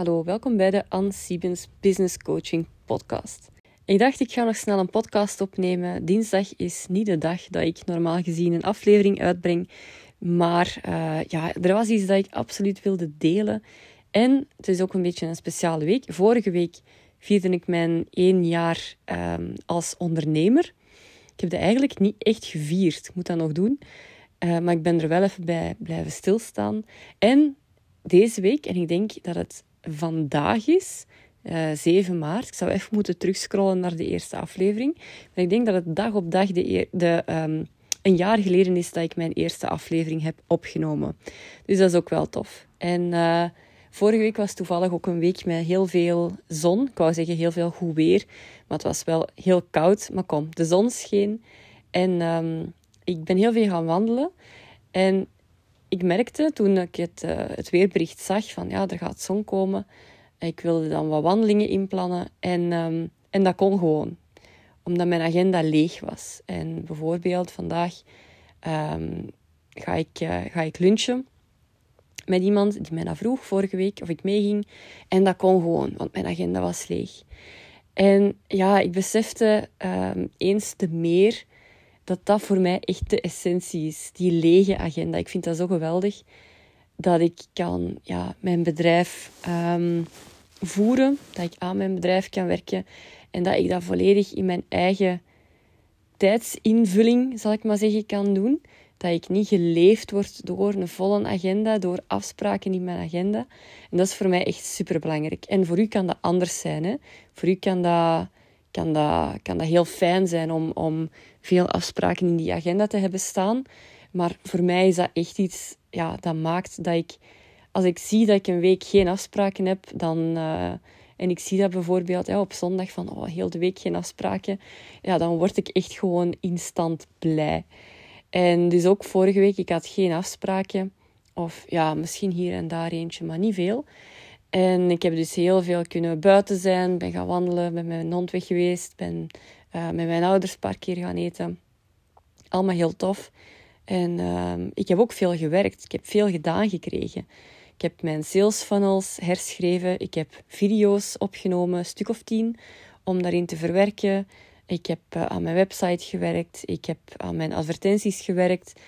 Hallo, welkom bij de Anne Siebens Business Coaching Podcast. Ik dacht, ik ga nog snel een podcast opnemen. Dinsdag is niet de dag dat ik normaal gezien een aflevering uitbreng. Maar uh, ja, er was iets dat ik absoluut wilde delen. En het is ook een beetje een speciale week. Vorige week vierde ik mijn één jaar um, als ondernemer. Ik heb dat eigenlijk niet echt gevierd. Ik moet dat nog doen. Uh, maar ik ben er wel even bij blijven stilstaan. En deze week, en ik denk dat het vandaag is, uh, eh, 7 maart. Ik zou even moeten terugscrollen naar de eerste aflevering. Maar ik denk dat het dag op dag de, de, um, een jaar geleden is dat ik mijn eerste aflevering heb opgenomen. Dus dat is ook wel tof. En uh, vorige week was toevallig ook een week met heel veel zon. Ik wou zeggen heel veel goed weer. Maar het was wel heel koud. Maar kom, de zon scheen. En um, ik ben heel veel gaan wandelen. En ik merkte toen ik het, uh, het weerbericht zag van ja, er gaat zon komen. Ik wilde dan wat wandelingen inplannen en, um, en dat kon gewoon. Omdat mijn agenda leeg was. En bijvoorbeeld vandaag um, ga, ik, uh, ga ik lunchen met iemand die mij dat vroeg vorige week of ik meeging. En dat kon gewoon, want mijn agenda was leeg. En ja, ik besefte um, eens te meer dat dat voor mij echt de essentie is. Die lege agenda. Ik vind dat zo geweldig dat ik kan ja, mijn bedrijf um, voeren, dat ik aan mijn bedrijf kan werken en dat ik dat volledig in mijn eigen tijdsinvulling, zal ik maar zeggen, kan doen. Dat ik niet geleefd word door een volle agenda, door afspraken in mijn agenda. En dat is voor mij echt super belangrijk. En voor u kan dat anders zijn. Hè? Voor u kan dat kan dat, kan dat heel fijn zijn om, om veel afspraken in die agenda te hebben staan. Maar voor mij is dat echt iets ja, dat maakt dat ik, als ik zie dat ik een week geen afspraken heb, dan, uh, en ik zie dat bijvoorbeeld ja, op zondag van oh, heel de week geen afspraken, ja, dan word ik echt gewoon instant blij. En dus ook vorige week, ik had geen afspraken. Of ja, misschien hier en daar eentje, maar niet veel. En ik heb dus heel veel kunnen buiten zijn, ben gaan wandelen, ben met mijn hond weg geweest, ben uh, met mijn ouders paar keer gaan eten. Allemaal heel tof. En uh, ik heb ook veel gewerkt. Ik heb veel gedaan gekregen. Ik heb mijn sales funnels herschreven. Ik heb video's opgenomen, een stuk of tien, om daarin te verwerken. Ik heb uh, aan mijn website gewerkt. Ik heb aan mijn advertenties gewerkt.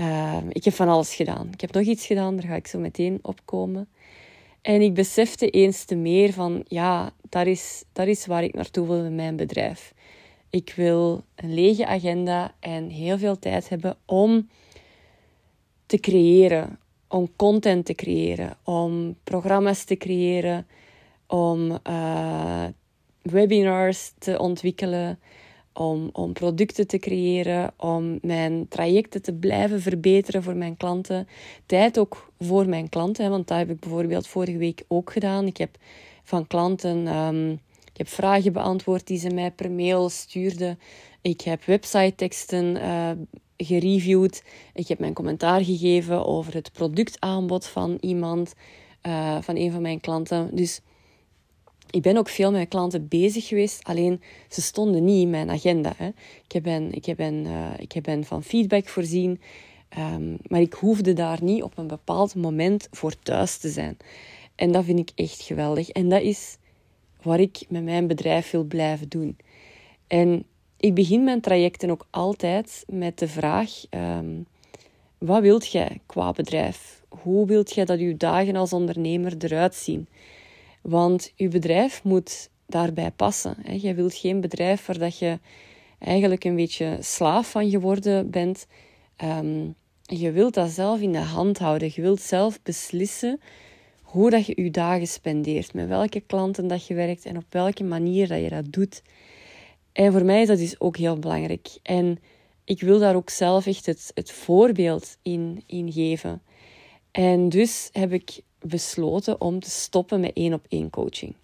Uh, ik heb van alles gedaan. Ik heb nog iets gedaan, daar ga ik zo meteen op komen. En ik besefte eens te meer van, ja, dat is, dat is waar ik naartoe wil met mijn bedrijf. Ik wil een lege agenda en heel veel tijd hebben om te creëren, om content te creëren, om programma's te creëren, om uh, webinars te ontwikkelen, om, om producten te creëren, om mijn trajecten te blijven verbeteren voor mijn klanten. Tijd ook voor mijn klanten, want dat heb ik bijvoorbeeld vorige week ook gedaan. Ik heb van klanten um, ik heb vragen beantwoord die ze mij per mail stuurden. Ik heb website teksten uh, gereviewd. Ik heb mijn commentaar gegeven over het productaanbod van iemand, uh, van een van mijn klanten. Dus ik ben ook veel met klanten bezig geweest, alleen ze stonden niet in mijn agenda. Hè. Ik, heb hen, ik, heb hen, uh, ik heb hen van feedback voorzien, um, maar ik hoefde daar niet op een bepaald moment voor thuis te zijn. En dat vind ik echt geweldig. En dat is wat ik met mijn bedrijf wil blijven doen. En ik begin mijn trajecten ook altijd met de vraag: um, wat wilt jij qua bedrijf? Hoe wilt jij dat je dagen als ondernemer eruit zien? Want je bedrijf moet daarbij passen. Je wilt geen bedrijf waar je eigenlijk een beetje slaaf van geworden bent. Um, je wilt dat zelf in de hand houden. Je wilt zelf beslissen hoe dat je je dagen spendeert, met welke klanten dat je werkt en op welke manier dat je dat doet. En voor mij is dat dus ook heel belangrijk. En ik wil daar ook zelf echt het, het voorbeeld in, in geven. En dus heb ik besloten om te stoppen met één op één coaching.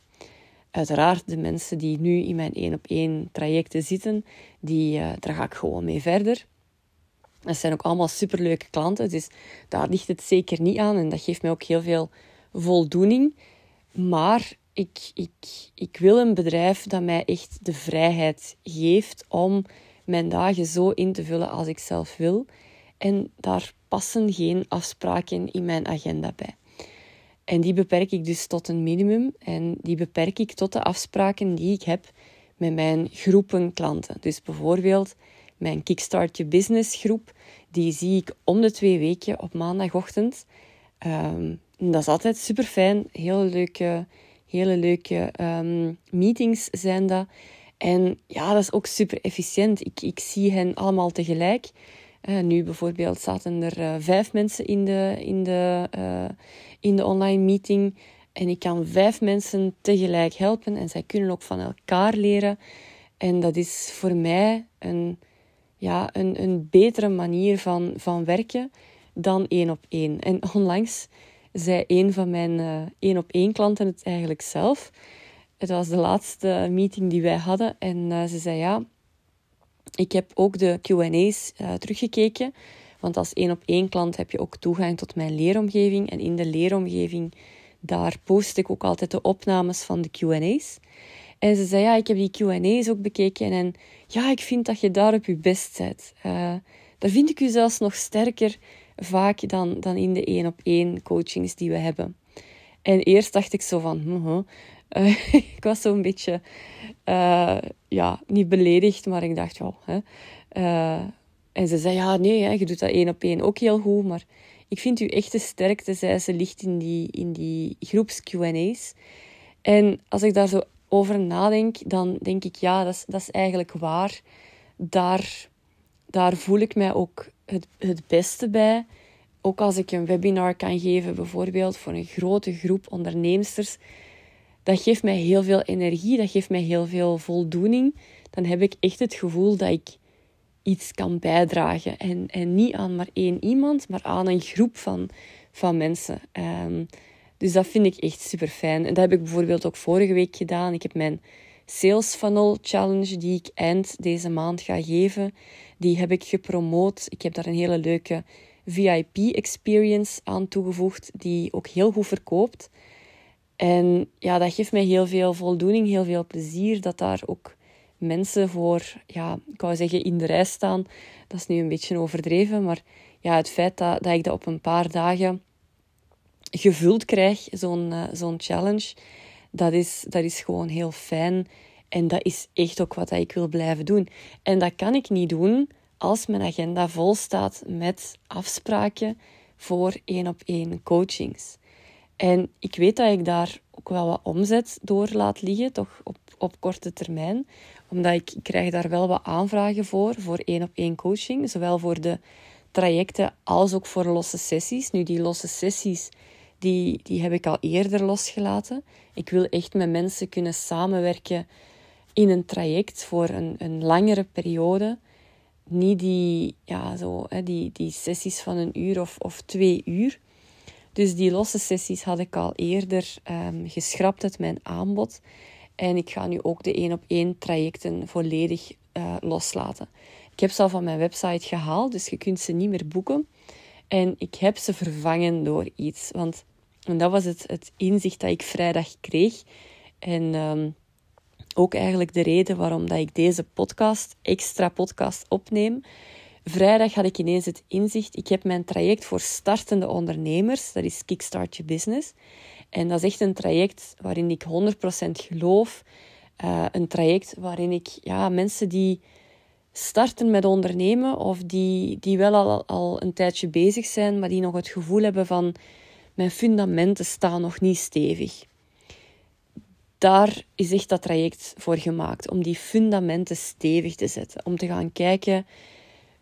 Uiteraard, de mensen die nu in mijn één op één trajecten zitten, die, uh, daar ga ik gewoon mee verder. Dat zijn ook allemaal superleuke klanten, dus daar ligt het zeker niet aan. En dat geeft mij ook heel veel voldoening. Maar ik, ik, ik wil een bedrijf dat mij echt de vrijheid geeft om mijn dagen zo in te vullen als ik zelf wil. En daar passen geen afspraken in mijn agenda bij. En die beperk ik dus tot een minimum. En die beperk ik tot de afspraken die ik heb met mijn groepen klanten. Dus bijvoorbeeld mijn Kickstart Your Business groep. Die zie ik om de twee weken op maandagochtend. Um, dat is altijd super fijn. Hele leuke, hele leuke um, meetings zijn dat. En ja, dat is ook super efficiënt. Ik, ik zie hen allemaal tegelijk. Uh, nu bijvoorbeeld zaten er uh, vijf mensen in de, in, de, uh, in de online meeting. En ik kan vijf mensen tegelijk helpen. En zij kunnen ook van elkaar leren. En dat is voor mij een, ja, een, een betere manier van, van werken dan één op één. En onlangs zei een van mijn één op één klanten het eigenlijk zelf. Het was de laatste meeting die wij hadden. En ze zei ja, ik heb ook de QA's eh, teruggekeken. Want als één op één klant heb je ook toegang tot mijn leeromgeving. En in de leeromgeving, daar post ik ook altijd de opnames van de QA's. En ze zei ja, ik heb die QA's ook bekeken. En ja, ik vind dat je daar op je best bent. Uh, daar vind ik u zelfs nog sterker vaak dan, dan in de één op één coachings die we hebben. En eerst dacht ik zo van, hm, uh, ik was zo'n beetje, uh, ja, niet beledigd, maar ik dacht. Hè. Uh, en ze zei, ja, nee, hè, je doet dat één op één ook heel goed, maar ik vind uw echte sterkte, zei ze, ligt in die, in die groeps Q&A's. En als ik daar zo over nadenk, dan denk ik, ja, dat is, dat is eigenlijk waar. Daar, daar voel ik mij ook het, het beste bij. Ook als ik een webinar kan geven, bijvoorbeeld voor een grote groep onderneemsters, dat geeft mij heel veel energie, dat geeft mij heel veel voldoening. Dan heb ik echt het gevoel dat ik iets kan bijdragen. En, en niet aan maar één iemand, maar aan een groep van, van mensen. Um, dus dat vind ik echt super fijn. En dat heb ik bijvoorbeeld ook vorige week gedaan. Ik heb mijn Sales Funnel Challenge, die ik eind deze maand ga geven, die heb ik gepromoot. Ik heb daar een hele leuke VIP-experience aan toegevoegd, die ook heel goed verkoopt. En ja, dat geeft mij heel veel voldoening, heel veel plezier dat daar ook mensen voor, ja, ik wou zeggen in de rij staan. Dat is nu een beetje overdreven, maar ja, het feit dat, dat ik dat op een paar dagen gevuld krijg, zo'n uh, zo'n challenge, dat is, dat is gewoon heel fijn. En dat is echt ook wat ik wil blijven doen. En dat kan ik niet doen als mijn agenda vol staat met afspraken voor één op één coachings. En ik weet dat ik daar ook wel wat omzet door laat liggen, toch op, op korte termijn. Omdat ik, ik krijg daar wel wat aanvragen voor, voor één op één coaching. Zowel voor de trajecten als ook voor losse sessies. Nu, die losse sessies, die, die heb ik al eerder losgelaten. Ik wil echt met mensen kunnen samenwerken in een traject voor een, een langere periode. Niet die, ja, zo, hè, die, die sessies van een uur of, of twee uur. Dus die losse sessies had ik al eerder um, geschrapt uit mijn aanbod. En ik ga nu ook de één op één trajecten volledig uh, loslaten. Ik heb ze al van mijn website gehaald, dus je kunt ze niet meer boeken. En ik heb ze vervangen door iets. Want en dat was het, het inzicht dat ik vrijdag kreeg. En um, ook eigenlijk de reden waarom dat ik deze podcast, extra podcast, opneem. Vrijdag had ik ineens het inzicht. Ik heb mijn traject voor startende ondernemers. Dat is Kickstart Your Business. En dat is echt een traject waarin ik 100% geloof. Uh, een traject waarin ik ja, mensen die starten met ondernemen of die, die wel al, al een tijdje bezig zijn, maar die nog het gevoel hebben van mijn fundamenten staan nog niet stevig. Daar is echt dat traject voor gemaakt, om die fundamenten stevig te zetten. Om te gaan kijken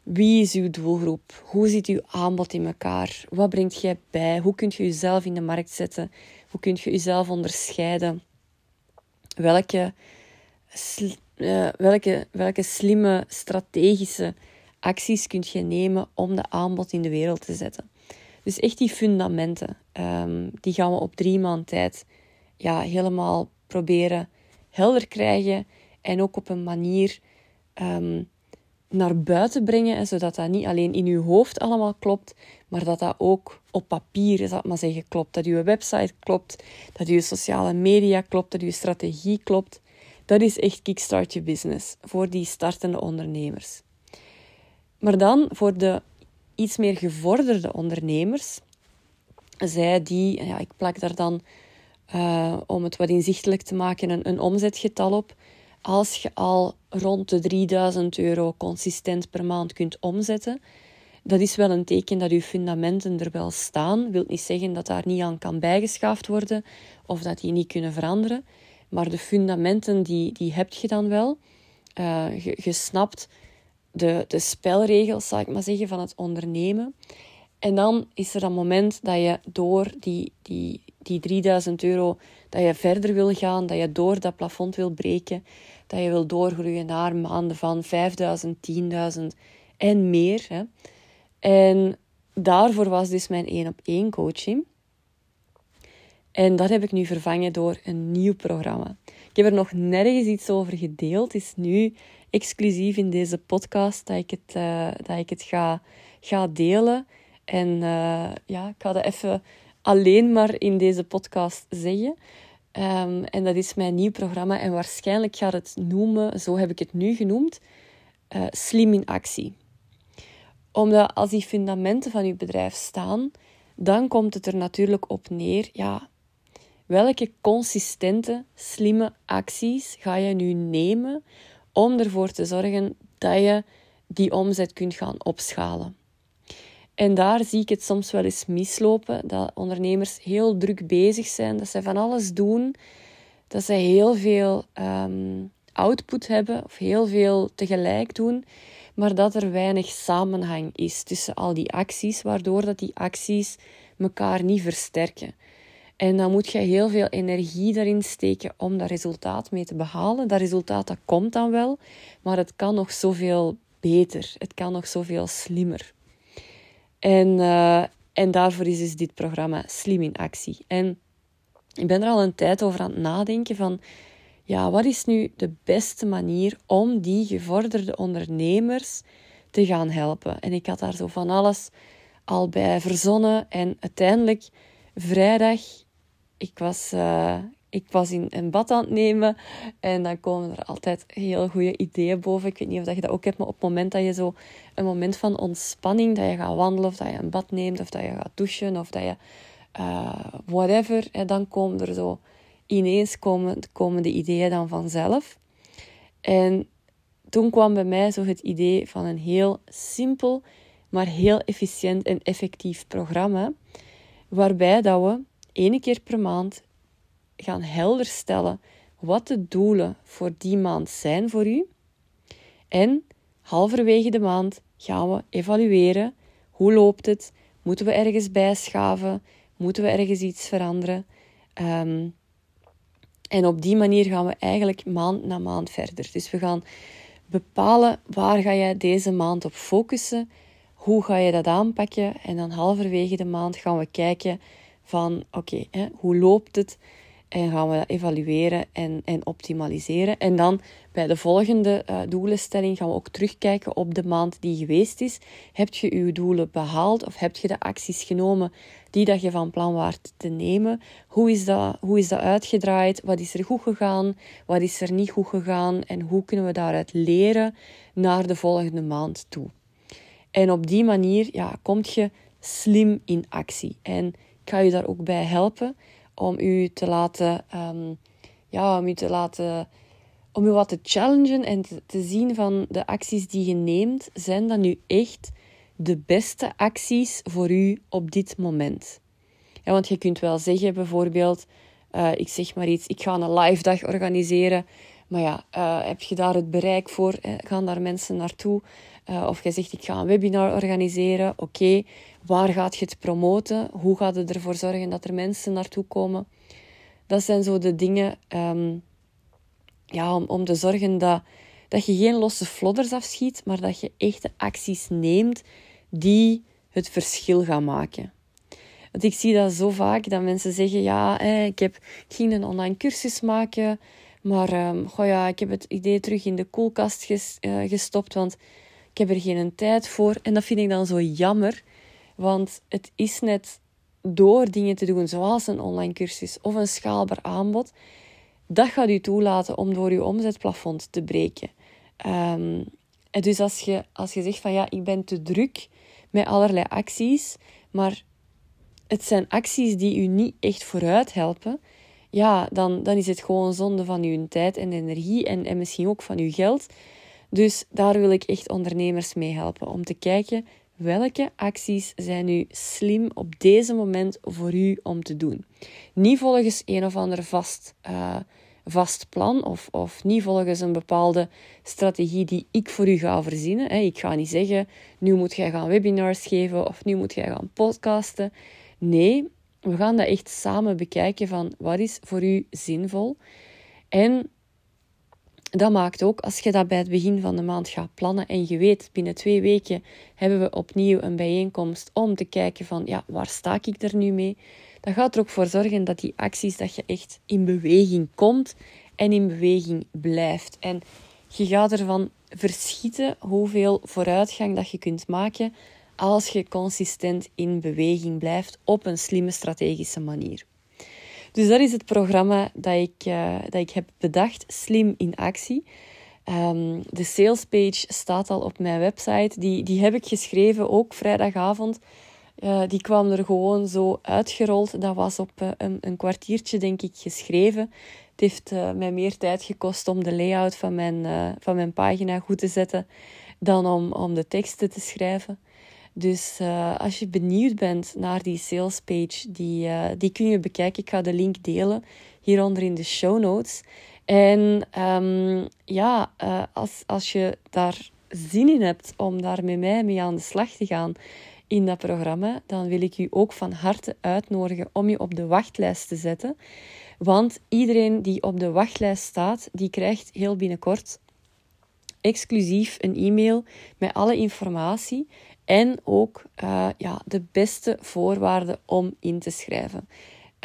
wie is uw doelgroep? Hoe ziet uw aanbod in elkaar? Wat brengt jij bij? Hoe kunt je jezelf in de markt zetten? Hoe kunt je jezelf onderscheiden? Welke, uh, welke, welke slimme strategische acties kunt je nemen om de aanbod in de wereld te zetten? Dus echt die fundamenten, um, die gaan we op drie maand tijd ja, helemaal proberen helder krijgen. En ook op een manier um, naar buiten brengen, zodat dat niet alleen in uw hoofd allemaal klopt, maar dat dat ook op papier, zal maar zeggen, klopt. Dat uw website klopt, dat uw sociale media klopt, dat uw strategie klopt. Dat is echt Kickstart Je Business voor die startende ondernemers. Maar dan voor de iets meer gevorderde ondernemers zij die, ja, ik plak daar dan, uh, om het wat inzichtelijk te maken, een, een omzetgetal op. Als je al rond de 3000 euro consistent per maand kunt omzetten, dat is wel een teken dat je fundamenten er wel staan. Wil niet zeggen dat daar niet aan kan bijgeschaafd worden of dat die niet kunnen veranderen. Maar de fundamenten, die, die heb je dan wel. Uh, je, je snapt de, de spelregels, zal ik maar zeggen, van het ondernemen. En dan is er dat moment dat je door die, die, die 3000 euro, dat je verder wil gaan, dat je door dat plafond wil breken, dat je wil doorgroeien naar maanden van 5000, 10.000 en meer. Hè. En daarvoor was dus mijn één op één coaching. En dat heb ik nu vervangen door een nieuw programma. Ik heb er nog nergens iets over gedeeld. Het is nu exclusief in deze podcast dat ik het, uh, dat ik het ga, ga delen. En uh, ja, ik ga dat even alleen maar in deze podcast zeggen. Um, en dat is mijn nieuw programma. En waarschijnlijk gaat het noemen, zo heb ik het nu genoemd, uh, Slim in Actie omdat als die fundamenten van je bedrijf staan, dan komt het er natuurlijk op neer, ja, welke consistente, slimme acties ga je nu nemen om ervoor te zorgen dat je die omzet kunt gaan opschalen. En daar zie ik het soms wel eens mislopen, dat ondernemers heel druk bezig zijn, dat ze van alles doen, dat ze heel veel um, output hebben of heel veel tegelijk doen, maar dat er weinig samenhang is tussen al die acties, waardoor dat die acties elkaar niet versterken. En dan moet je heel veel energie daarin steken om dat resultaat mee te behalen. Dat resultaat dat komt dan wel, maar het kan nog zoveel beter. Het kan nog zoveel slimmer. En, uh, en daarvoor is dus dit programma Slim in Actie. En ik ben er al een tijd over aan het nadenken van ja, wat is nu de beste manier om die gevorderde ondernemers te gaan helpen? En ik had daar zo van alles al bij verzonnen. En uiteindelijk, vrijdag, ik was, uh, ik was in een bad aan het nemen. En dan komen er altijd heel goede ideeën boven. Ik weet niet of je dat ook hebt, maar op het moment dat je zo een moment van ontspanning, dat je gaat wandelen, of dat je een bad neemt, of dat je gaat douchen, of dat je uh, whatever, en dan komen er zo ineens komen, komen de ideeën dan vanzelf. En toen kwam bij mij zo het idee van een heel simpel, maar heel efficiënt en effectief programma, waarbij dat we één keer per maand gaan helder stellen wat de doelen voor die maand zijn voor u. En halverwege de maand gaan we evalueren. Hoe loopt het? Moeten we ergens bijschaven? Moeten we ergens iets veranderen? Um, en op die manier gaan we eigenlijk maand na maand verder. Dus we gaan bepalen waar ga je deze maand op focussen, hoe ga je dat aanpakken en dan halverwege de maand gaan we kijken van oké, hoe loopt het en gaan we dat evalueren en, en optimaliseren. En dan bij de volgende uh, doelenstelling gaan we ook terugkijken op de maand die geweest is. Heb je je doelen behaald of heb je de acties genomen die dat je van plan waart te nemen? Hoe is dat, hoe is dat uitgedraaid? Wat is er goed gegaan? Wat is er niet goed gegaan? En hoe kunnen we daaruit leren naar de volgende maand toe? En op die manier ja, kom je slim in actie. En ik ga je daar ook bij helpen om u te laten, um, ja, om u te laten, om u wat te challengen en te, zien van de acties die je neemt, zijn dat nu echt de beste acties voor u op dit moment? Ja, want je kunt wel zeggen, bijvoorbeeld, uh, ik zeg maar iets, ik ga een live dag organiseren, maar ja, uh, heb je daar het bereik voor? Gaan daar mensen naartoe? Uh, of je zegt, ik ga een webinar organiseren. Oké, waar gaat je het promoten? Hoe gaat het ervoor zorgen dat er mensen naartoe komen? Dat zijn zo de dingen um, ja, om, om te zorgen dat, dat je geen losse flodders afschiet, maar dat je echte acties neemt die het verschil gaan maken. Want ik zie dat zo vaak, dat mensen zeggen, ja, ik, heb, ik ging een online cursus maken, maar um, goh ja, ik heb het idee terug in de koelkast uh, gestopt, want ik heb er geen tijd voor. En dat vind ik dan zo jammer, want het is net door dingen te doen, zoals een online cursus of een schaalbaar aanbod, dat gaat u toelaten om door uw omzetplafond te breken. Um, dus als je, als je zegt van ja, ik ben te druk met allerlei acties, maar het zijn acties die u niet echt vooruit helpen, ja, dan, dan is het gewoon zonde van uw tijd en energie en, en misschien ook van uw geld. Dus daar wil ik echt ondernemers mee helpen om te kijken welke acties zijn nu slim op deze moment voor u om te doen. Niet volgens een of ander vast, uh, vast plan of, of niet volgens een bepaalde strategie die ik voor u ga verzinnen. Ik ga niet zeggen, nu moet jij gaan webinars geven of nu moet jij gaan podcasten. Nee, we gaan dat echt samen bekijken van wat is voor u zinvol. En dat maakt ook, als je dat bij het begin van de maand gaat plannen en je weet, binnen twee weken hebben we opnieuw een bijeenkomst om te kijken van, ja, waar sta ik er nu mee? Dat gaat er ook voor zorgen dat die acties, dat je echt in beweging komt en in beweging blijft. En je gaat ervan verschieten hoeveel vooruitgang dat je kunt maken als je consistent in beweging blijft op een slimme strategische manier. Dus dat is het programma dat ik, uh, dat ik heb bedacht, Slim in Actie. Um, de salespage staat al op mijn website. Die, die heb ik geschreven ook vrijdagavond. Uh, die kwam er gewoon zo uitgerold. Dat was op uh, een, een, kwartiertje, denk ik, geschreven. Het heeft mij meer tijd gekost om de layout van mijn, van mijn pagina goed te zetten dan om, om de teksten te schrijven. Dus uh, als je benieuwd bent naar die sales page, die, uh, die kun je bekijken. Ik ga de link delen hieronder in de show notes. En um, ja, uh, als, als je daar zin in hebt om daar met mij mee aan de slag te gaan in dat programma, dan wil ik u ook van harte uitnodigen om je op de wachtlijst te zetten. Want iedereen die op de wachtlijst staat, die krijgt heel binnenkort exclusief een e-mail met alle informatie en ook uh, ja, de beste voorwaarden om in te schrijven.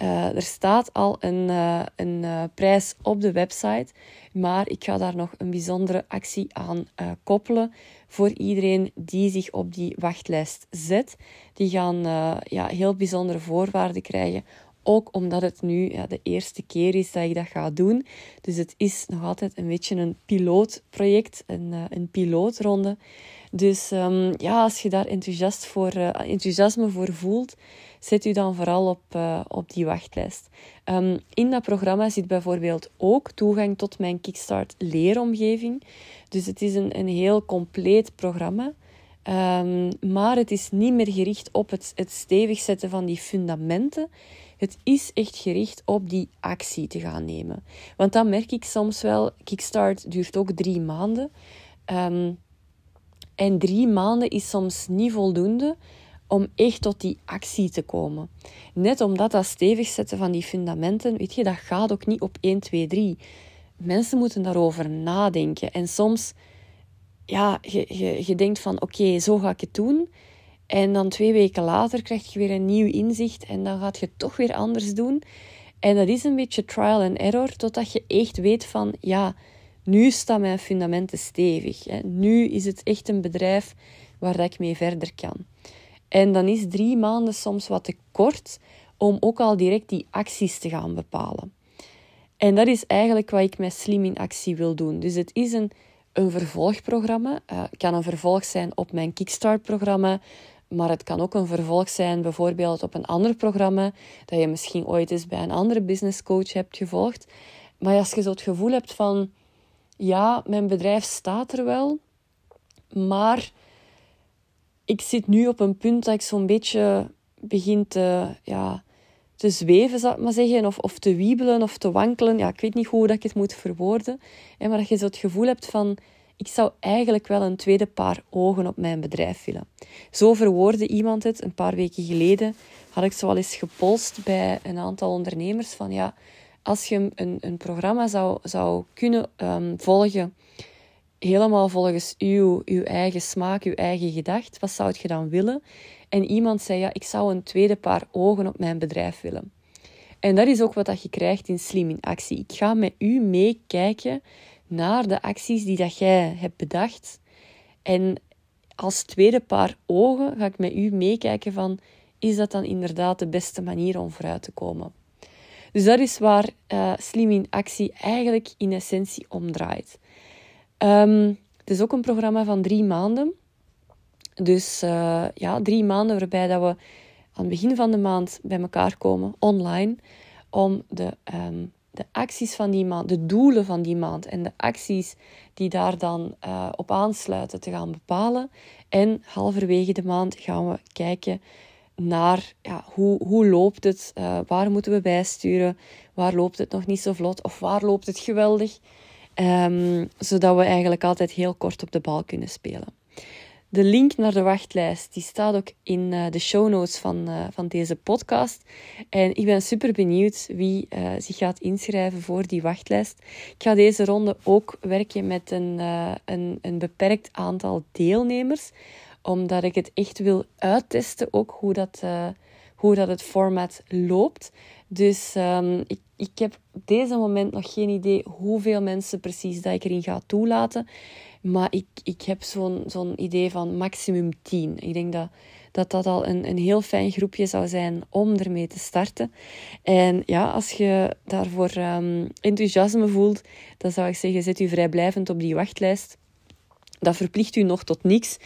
Uh, er staat al een, uh, een prijs op de website, maar ik ga daar nog een bijzondere actie aan koppelen voor iedereen die zich op die wachtlijst zet. Die gaan ja, heel bijzondere voorwaarden krijgen ook omdat het nu ja, de eerste keer is dat ik dat ga doen. Dus het is nog altijd een beetje een pilootproject, een, een pilootronde. Dus um, ja, als je daar enthousiast voor, uh, enthousiasme voor voelt, zet u dan vooral op, uh, op die wachtlijst. Um, in dat programma zit bijvoorbeeld ook toegang tot mijn Kickstart leeromgeving. Dus het is een, een heel compleet programma. Um, maar het is niet meer gericht op het, het stevig zetten van die fundamenten. Het is echt gericht op die actie te gaan nemen. Want dan merk ik soms wel, Kickstart duurt ook drie maanden. Um, en drie maanden is soms niet voldoende om echt tot die actie te komen. Net omdat dat stevig zetten van die fundamenten, weet je, dat gaat ook niet op 1, 2, 3. Mensen moeten daarover nadenken. En soms, ja, je, je, denkt van, oké, zo ga ik het doen. En dan twee weken later krijg je weer een nieuw inzicht en dan gaat je het toch weer anders doen. En dat is een beetje trial and error, totdat je echt weet van, ja, nu staan mijn fundamenten stevig. Hè. Nu is het echt een bedrijf waar ik mee verder kan. En dan is drie maanden soms wat te kort om ook al direct die acties te gaan bepalen. En dat is eigenlijk wat ik met Slim in Actie wil doen. Dus het is een, een vervolgprogramma. Uh, het kan een vervolg zijn op mijn Kickstart-programma, maar het kan ook een vervolg zijn bijvoorbeeld op een ander programma dat je misschien ooit eens bij een andere business coach hebt gevolgd. Maar als je zo het gevoel hebt van ja, mijn bedrijf staat er wel, maar ik zit nu op een punt dat ik zo'n beetje begin te, ja, te zweven, zou ik maar zeggen, of, of te wiebelen of te wankelen. Ja, ik weet niet hoe dat ik het moet verwoorden, maar dat je zo het gevoel hebt van, ik zou eigenlijk wel een tweede paar ogen op mijn bedrijf willen. Zo verwoordde iemand het een paar weken geleden. Had ik zo eens gepolst bij een aantal ondernemers van ja, als je een, een programma zou, zou kunnen um, volgen, helemaal volgens uw, uw eigen smaak, uw eigen gedacht, wat zou je dan willen? En iemand zei, ja, ik zou een tweede paar ogen op mijn bedrijf willen. En dat is ook wat je krijgt in Slim in Actie. Ik ga met u meekijken naar de acties die dat jij hebt bedacht. En als tweede paar ogen ga ik met u meekijken van, is dat dan inderdaad de beste manier om vooruit te komen? Dus dat is waar uh, Slim in Actie eigenlijk in essentie om draait. Um, het is ook een programma van drie maanden. Dus uh, ja, drie maanden waarbij dat we aan het begin van de maand bij elkaar komen, online, om de, ehm, de acties van die maand, de doelen van die maand en de acties die daar dan uh, op aansluiten te gaan bepalen. En halverwege de maand gaan we kijken naar ja, hoe, hoe loopt het, uh, waar moeten we bijsturen, waar loopt het nog niet zo vlot of waar loopt het geweldig. Um, zodat we eigenlijk altijd heel kort op de bal kunnen spelen. De link naar de wachtlijst die staat ook in uh, de show notes van, uh, van deze podcast. En ik ben super benieuwd wie zich gaat inschrijven voor die wachtlijst. Ik ga deze ronde ook werken met een, een, een beperkt aantal deelnemers, omdat ik het echt wil uittesten, ook hoe dat, hoe dat het format loopt. Dus um, ik, ik heb op deze moment nog geen idee hoeveel mensen precies dat ik erin ga toelaten. Maar ik, ik heb zo'n zo'n idee van maximum 10. Ik denk dat dat, dat al een, een heel fijn groepje zou zijn om ermee te starten. En ja, als je daarvoor um, enthousiasme voelt, dan zou ik zeggen, zet u vrijblijvend op die wachtlijst. Dat verplicht u nog tot niks.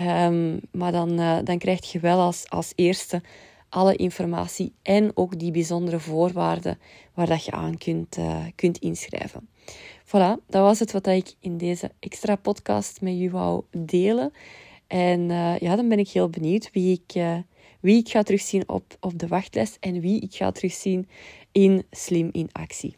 Um, maar dan, uh, dan krijg je wel als, als eerste alle informatie en ook die bijzondere voorwaarden waar dat je aan kunt, uh, kunt inschrijven. Voilà, dat was het wat ik in deze extra podcast met u wou delen. En uh, ja, dan ben ik heel benieuwd wie ik, wie ik ga terugzien op, op de wachtlijst en wie ik ga terugzien in Slim in Actie.